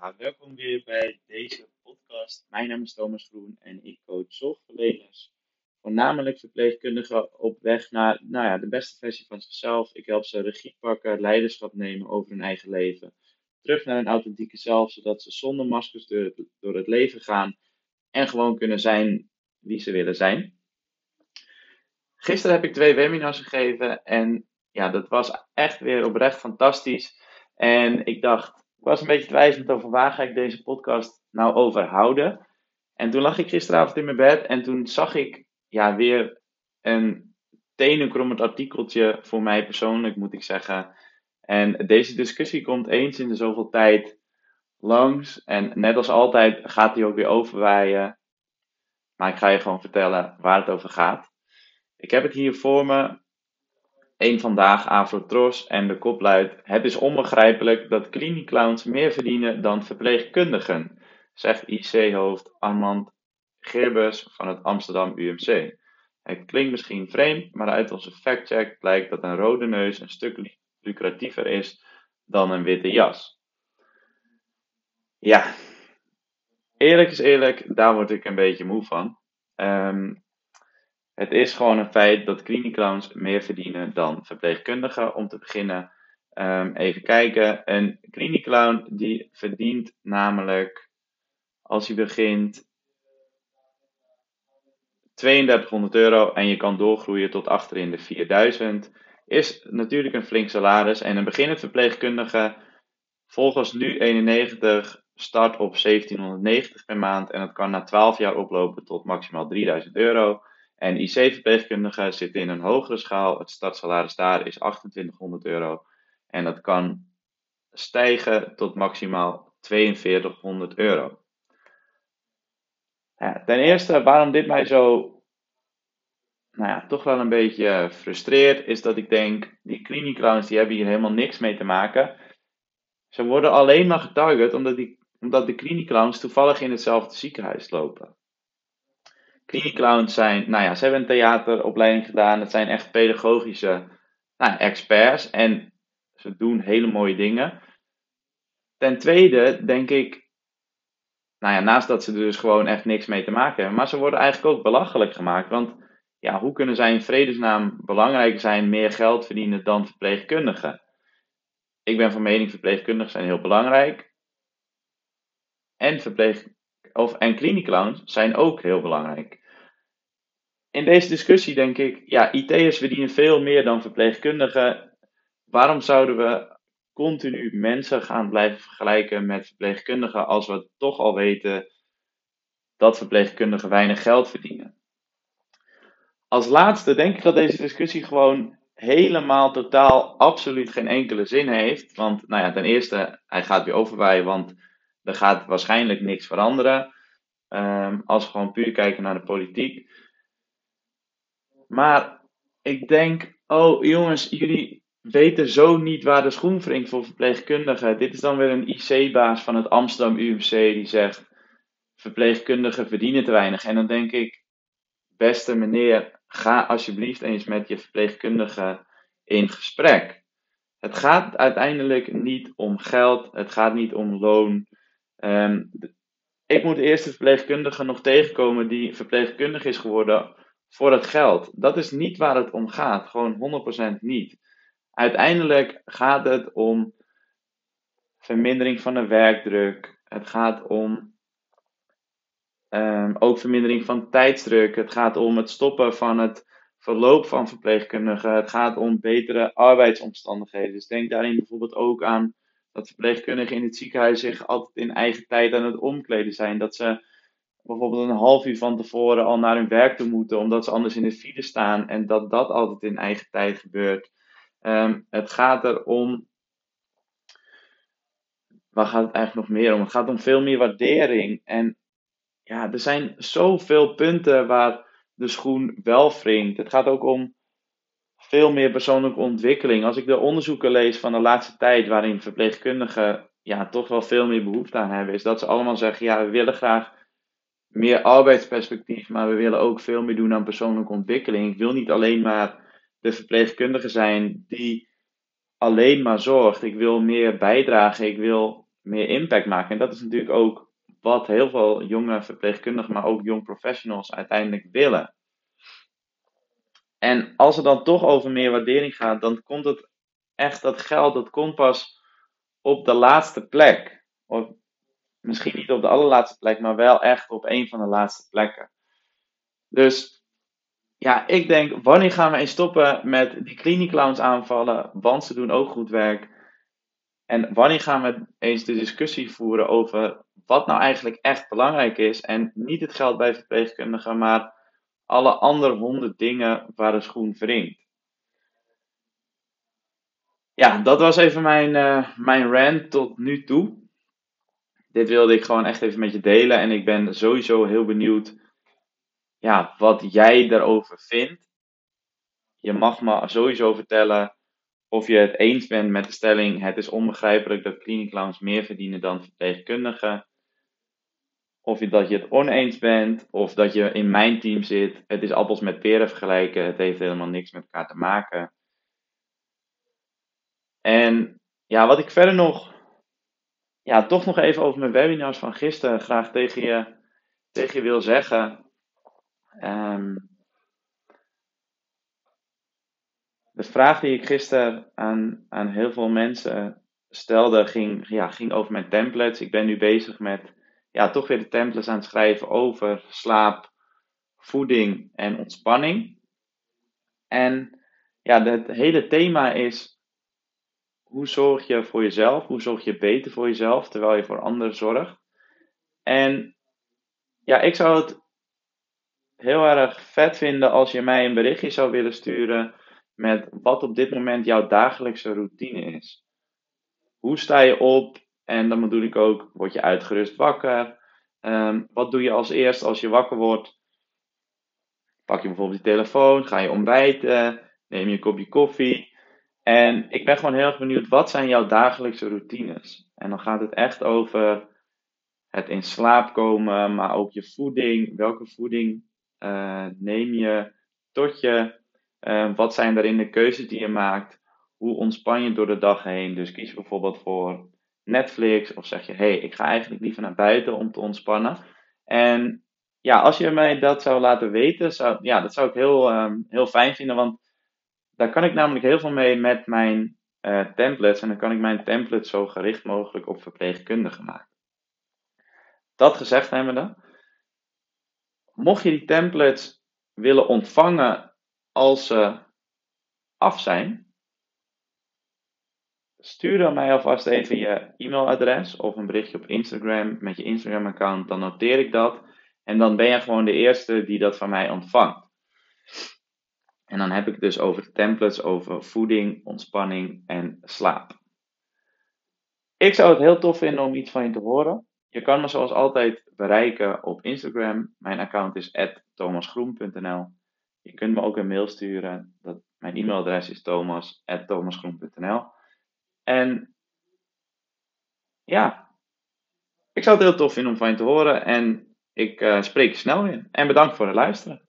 Ja, welkom weer bij deze podcast. Mijn naam is Thomas Groen en ik coach zorgverleners, voornamelijk verpleegkundigen op weg naar nou ja, de beste versie van zichzelf. Ik help ze regie pakken, leiderschap nemen over hun eigen leven, terug naar een authentieke zelf, zodat ze zonder maskers door het, door het leven gaan en gewoon kunnen zijn wie ze willen zijn. Gisteren heb ik twee webinars gegeven en ja, dat was echt weer oprecht fantastisch. En ik dacht, was een beetje twijfelend over waar ga ik deze podcast nou over houden. En toen lag ik gisteravond in mijn bed en toen zag ik ja, weer een tenenkrommend artikeltje voor mij persoonlijk, moet ik zeggen. En deze discussie komt eens in de zoveel tijd langs. En net als altijd gaat die ook weer overwaaien. Maar ik ga je gewoon vertellen waar het over gaat. Ik heb het hier voor me. Eén vandaag Afrotros en de kop luidt: Het is onbegrijpelijk dat klinieclowns meer verdienen dan verpleegkundigen, zegt IC-hoofd Armand Gerbers van het Amsterdam UMC. Het klinkt misschien vreemd, maar uit onze factcheck blijkt dat een rode neus een stuk lucratiever is dan een witte jas. Ja, eerlijk is eerlijk, daar word ik een beetje moe van. Um, het is gewoon een feit dat klinieclowns meer verdienen dan verpleegkundigen. Om te beginnen, um, even kijken. Een klinieclown die verdient namelijk, als hij begint, 3200 euro en je kan doorgroeien tot achterin de 4000. Is natuurlijk een flink salaris. En een beginnend verpleegkundige, volgens nu 91, start op 1790 per maand. En dat kan na 12 jaar oplopen tot maximaal 3000 euro. En IC-verpleegkundigen zitten in een hogere schaal. Het startsalaris daar is 2800 euro. En dat kan stijgen tot maximaal 4200 euro. Ja, ten eerste, waarom dit mij zo, nou ja, toch wel een beetje frustreert, is dat ik denk, die kliniekclowns die hebben hier helemaal niks mee te maken. Ze worden alleen maar getarget omdat, die, omdat de kliniekclowns toevallig in hetzelfde ziekenhuis lopen. Clowns zijn, nou ja, ze hebben een theateropleiding gedaan. Het zijn echt pedagogische nou, experts en ze doen hele mooie dingen. Ten tweede denk ik, nou ja, naast dat ze er dus gewoon echt niks mee te maken hebben, maar ze worden eigenlijk ook belachelijk gemaakt. Want ja, hoe kunnen zij in vredesnaam belangrijker zijn, meer geld verdienen dan verpleegkundigen? Ik ben van mening, verpleegkundigen zijn heel belangrijk. En verpleeg, of, en kliniekclowns zijn ook heel belangrijk. In deze discussie denk ik, ja, IT'ers verdienen veel meer dan verpleegkundigen. Waarom zouden we continu mensen gaan blijven vergelijken met verpleegkundigen als we toch al weten dat verpleegkundigen weinig geld verdienen? Als laatste denk ik dat deze discussie gewoon helemaal totaal absoluut geen enkele zin heeft. Want nou ja, ten eerste, hij gaat weer overwaaien, want er gaat waarschijnlijk niks veranderen. Um, als we gewoon puur kijken naar de politiek. Maar ik denk, oh jongens, jullie weten zo niet waar de schoen wringt voor verpleegkundigen. Dit is dan weer een IC-baas van het Amsterdam UMC die zegt, verpleegkundigen verdienen te weinig. En dan denk ik, beste meneer, ga alsjeblieft eens met je verpleegkundige in gesprek. Het gaat uiteindelijk niet om geld, het gaat niet om loon. Um, ik moet de eerste verpleegkundige nog tegenkomen die verpleegkundig is geworden voor het geld. Dat is niet waar het om gaat. Gewoon 100% niet. Uiteindelijk gaat het om vermindering van de werkdruk. Het gaat om um, ook vermindering van tijdsdruk. Het gaat om het stoppen van het verloop van verpleegkundigen. Het gaat om betere arbeidsomstandigheden. Dus denk daarin bijvoorbeeld ook aan dat verpleegkundigen in het ziekenhuis zich altijd in eigen tijd aan het omkleden zijn. Dat ze bijvoorbeeld een half uur van tevoren al naar hun werk te moeten, omdat ze anders in de file staan en dat dat altijd in eigen tijd gebeurt. Um, het gaat erom. Waar gaat het eigenlijk nog meer om? Het gaat om veel meer waardering. En ja, er zijn zoveel punten waar de schoen wel wringt. Het gaat ook om veel meer persoonlijke ontwikkeling. Als ik de onderzoeken lees van de laatste tijd, waarin verpleegkundigen ja, toch wel veel meer behoefte aan hebben, is dat ze allemaal zeggen: ja, we willen graag meer arbeidsperspectief, maar we willen ook veel meer doen aan persoonlijke ontwikkeling. Ik wil niet alleen maar de verpleegkundige zijn die alleen maar zorgt. Ik wil meer bijdragen. Ik wil meer impact maken. En dat is natuurlijk ook wat heel veel jonge verpleegkundigen, maar ook jong professionals uiteindelijk willen. En als het dan toch over meer waardering gaat, dan komt het echt, dat geld, dat komt pas op de laatste plek. Of misschien niet op de allerlaatste plek, maar wel echt op een van de laatste plekken. Dus ja, ik denk, wanneer gaan we eens stoppen met die kliniekclowns aanvallen? Want ze doen ook goed werk. En wanneer gaan we eens de discussie voeren over wat nou eigenlijk echt belangrijk is? En niet het geld bij verpleegkundigen, maar alle andere honderd dingen waar de schoen wringt. Ja, dat was even mijn, uh, mijn rant tot nu toe. Dit wilde ik gewoon echt even met je delen. En ik ben sowieso heel benieuwd ja, wat jij daarover vindt. Je mag me sowieso vertellen of je het eens bent met de stelling: het is onbegrijpelijk dat kliniekclowns meer verdienen dan verpleegkundigen. Of je, dat je het oneens bent, of dat je in mijn team zit. Het is appels met peren vergelijken, het heeft helemaal niks met elkaar te maken. En ja, wat ik verder nog, ja, toch nog even over mijn webinars van gisteren graag tegen je, tegen je wil zeggen. Um, de vraag die ik gisteren aan, aan heel veel mensen stelde, ging, ja, ging over mijn templates. Ik ben nu bezig met ja, toch weer de templates aan het schrijven over slaap, voeding en ontspanning. En ja, het hele thema is hoe zorg je voor jezelf? Hoe zorg je beter voor jezelf terwijl je voor anderen zorgt? En ja, ik zou het heel erg vet vinden als je mij een berichtje zou willen sturen met wat op dit moment jouw dagelijkse routine is. Hoe sta je op? En dan bedoel ik ook, word je uitgerust wakker? Ehm, wat doe je als eerst als je wakker wordt? Pak je bijvoorbeeld je telefoon, ga je ontbijten, neem je een kopje koffie. En ik ben gewoon heel erg benieuwd, wat zijn jouw dagelijkse routines? En dan gaat het echt over het in slaap komen, maar ook je voeding. Welke voeding uh, neem je tot je? Uh, wat zijn daarin de keuzes die je maakt? Hoe ontspan je door de dag heen? Dus kies bijvoorbeeld voor Netflix of zeg je, hé, hey, ik ga eigenlijk liever naar buiten om te ontspannen. En ja, als je mij dat zou laten weten, zou, ja, dat zou ik heel, um, heel fijn vinden, want daar kan ik namelijk heel veel mee met mijn uh, templates. En dan kan ik mijn templates zo gericht mogelijk op verpleegkundigen maken. Dat gezegd hebbende, mocht je die templates willen ontvangen als ze af zijn, stuur dan mij alvast even je e-mailadres of een berichtje op Instagram met je Instagram-account. Dan noteer ik dat. En dan ben je gewoon de eerste die dat van mij ontvangt. En dan heb ik dus over templates over voeding, ontspanning en slaap. Ik zou het heel tof vinden om iets van je te horen. Je kan me zoals altijd bereiken op Instagram. Mijn account is thomasgroen.nl. Je kunt me ook een mail sturen. Mijn e-mailadres is thomas.thomasgroen.nl. En ja, ik zou het heel tof vinden om van je te horen. En ik uh, spreek je snel weer. En bedankt voor het luisteren.